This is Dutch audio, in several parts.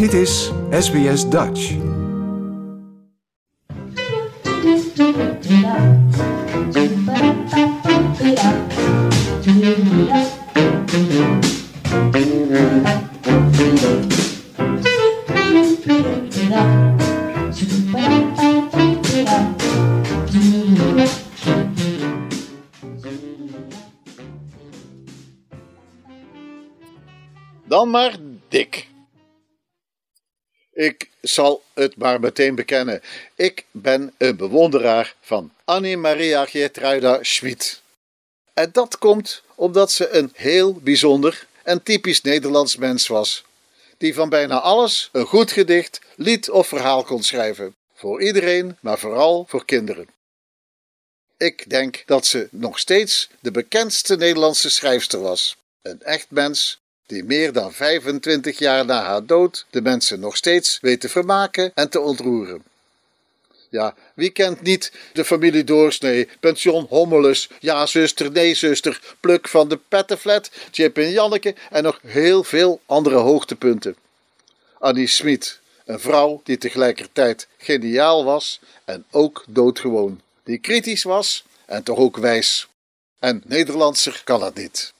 Dit is SBS Dutch. Dan maar Dick. Ik zal het maar meteen bekennen. Ik ben een bewonderaar van Annie-Maria Geertruida Schmid. En dat komt omdat ze een heel bijzonder en typisch Nederlands mens was, die van bijna alles een goed gedicht, lied of verhaal kon schrijven. Voor iedereen, maar vooral voor kinderen. Ik denk dat ze nog steeds de bekendste Nederlandse schrijfster was. Een echt mens die meer dan 25 jaar na haar dood de mensen nog steeds weet te vermaken en te ontroeren. Ja, wie kent niet de familie Doorsnee, pension Hommelus, ja zuster, nee zuster, Pluk van de Pettenflat, Chip en Janneke en nog heel veel andere hoogtepunten. Annie Smit, een vrouw die tegelijkertijd geniaal was en ook doodgewoon, die kritisch was en toch ook wijs. En Nederlandser kan dat niet.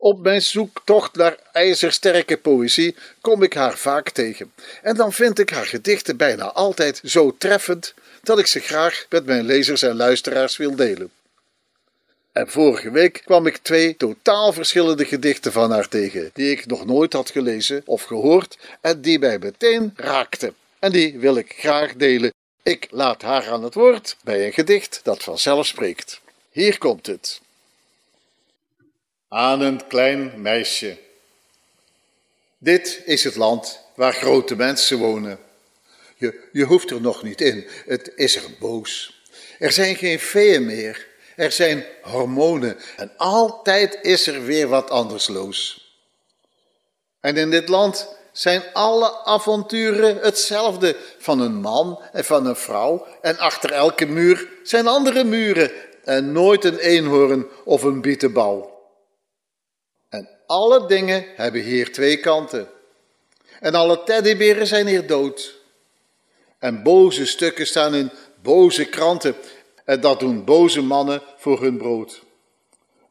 Op mijn zoektocht naar ijzersterke poëzie kom ik haar vaak tegen. En dan vind ik haar gedichten bijna altijd zo treffend dat ik ze graag met mijn lezers en luisteraars wil delen. En vorige week kwam ik twee totaal verschillende gedichten van haar tegen, die ik nog nooit had gelezen of gehoord en die mij meteen raakten. En die wil ik graag delen. Ik laat haar aan het woord bij een gedicht dat vanzelf spreekt. Hier komt het aan een klein meisje. Dit is het land waar grote mensen wonen. Je, je hoeft er nog niet in, het is er boos. Er zijn geen veeën meer, er zijn hormonen en altijd is er weer wat anders los. En in dit land zijn alle avonturen hetzelfde van een man en van een vrouw en achter elke muur zijn andere muren en nooit een eenhoorn of een bietenbal. Alle dingen hebben hier twee kanten. En alle teddyberen zijn hier dood. En boze stukken staan in boze kranten. En dat doen boze mannen voor hun brood.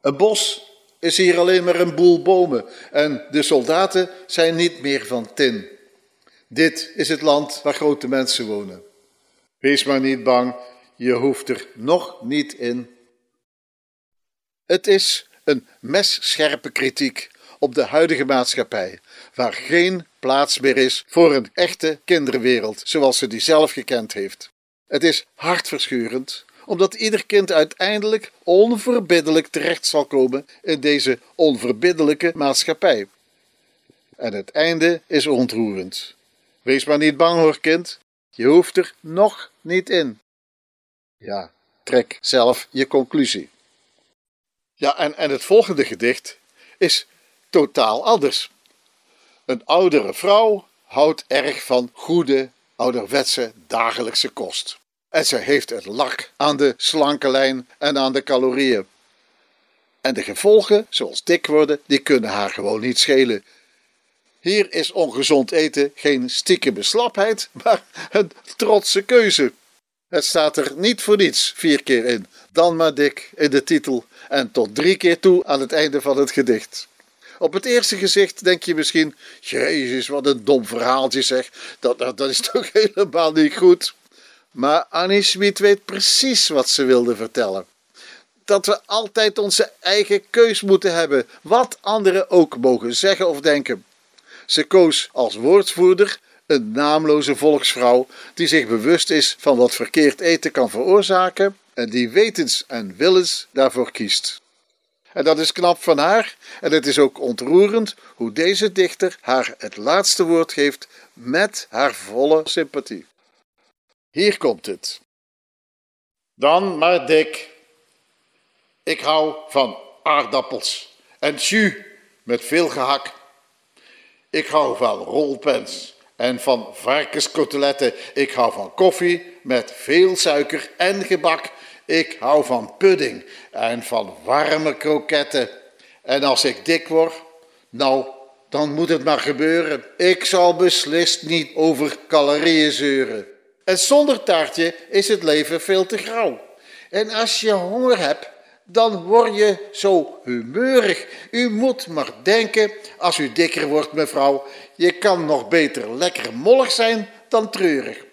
Een bos is hier alleen maar een boel bomen. En de soldaten zijn niet meer van tin. Dit is het land waar grote mensen wonen. Wees maar niet bang, je hoeft er nog niet in. Het is een messcherpe kritiek op de huidige maatschappij, waar geen plaats meer is voor een echte kinderwereld zoals ze die zelf gekend heeft. Het is hartverscheurend, omdat ieder kind uiteindelijk onverbiddelijk terecht zal komen in deze onverbiddelijke maatschappij. En het einde is ontroerend. Wees maar niet bang hoor, kind, je hoeft er nog niet in. Ja, trek zelf je conclusie. Ja, en, en het volgende gedicht is totaal anders. Een oudere vrouw houdt erg van goede, ouderwetse dagelijkse kost. En ze heeft het lak aan de slanke lijn en aan de calorieën. En de gevolgen, zoals dik worden, die kunnen haar gewoon niet schelen. Hier is ongezond eten geen stiekeme slapheid, maar een trotse keuze. Het staat er niet voor niets vier keer in, dan maar dik in de titel en tot drie keer toe aan het einde van het gedicht. Op het eerste gezicht denk je misschien: Jezus, wat een dom verhaaltje zeg. Dat, dat, dat is toch helemaal niet goed. Maar Annie Smit weet precies wat ze wilde vertellen. Dat we altijd onze eigen keus moeten hebben, wat anderen ook mogen zeggen of denken. Ze koos als woordvoerder een naamloze volksvrouw die zich bewust is van wat verkeerd eten kan veroorzaken en die wetens en willens daarvoor kiest. En dat is knap van haar. En het is ook ontroerend hoe deze dichter haar het laatste woord geeft met haar volle sympathie. Hier komt het. Dan maar dik. Ik hou van aardappels en jus met veel gehak. Ik hou van rolpens en van varkenskoteletten. Ik hou van koffie met veel suiker en gebak. Ik hou van pudding en van warme kroketten. En als ik dik word, nou, dan moet het maar gebeuren. Ik zal beslist niet over calorieën zeuren. En zonder taartje is het leven veel te grauw. En als je honger hebt, dan word je zo humeurig. U moet maar denken, als u dikker wordt, mevrouw, je kan nog beter lekker mollig zijn dan treurig.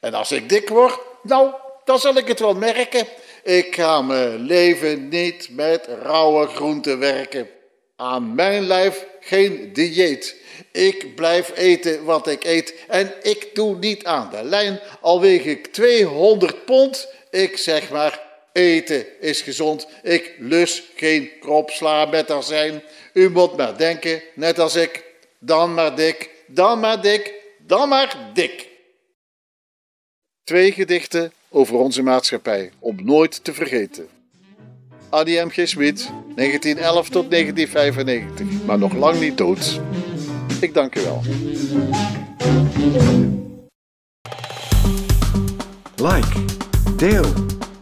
En als ik dik word, nou, dan zal ik het wel merken. Ik ga mijn leven niet met rauwe groenten werken. Aan mijn lijf geen dieet. Ik blijf eten wat ik eet en ik doe niet aan de lijn. Al weeg ik 200 pond, ik zeg maar, eten is gezond. Ik lus geen kropsla met zijn. U moet maar denken, net als ik, dan maar dik, dan maar dik, dan maar dik. Twee gedichten over onze maatschappij, om nooit te vergeten. Annie M. G. Smit, 1911 tot 1995, maar nog lang niet dood. Ik dank u wel. Like, deel,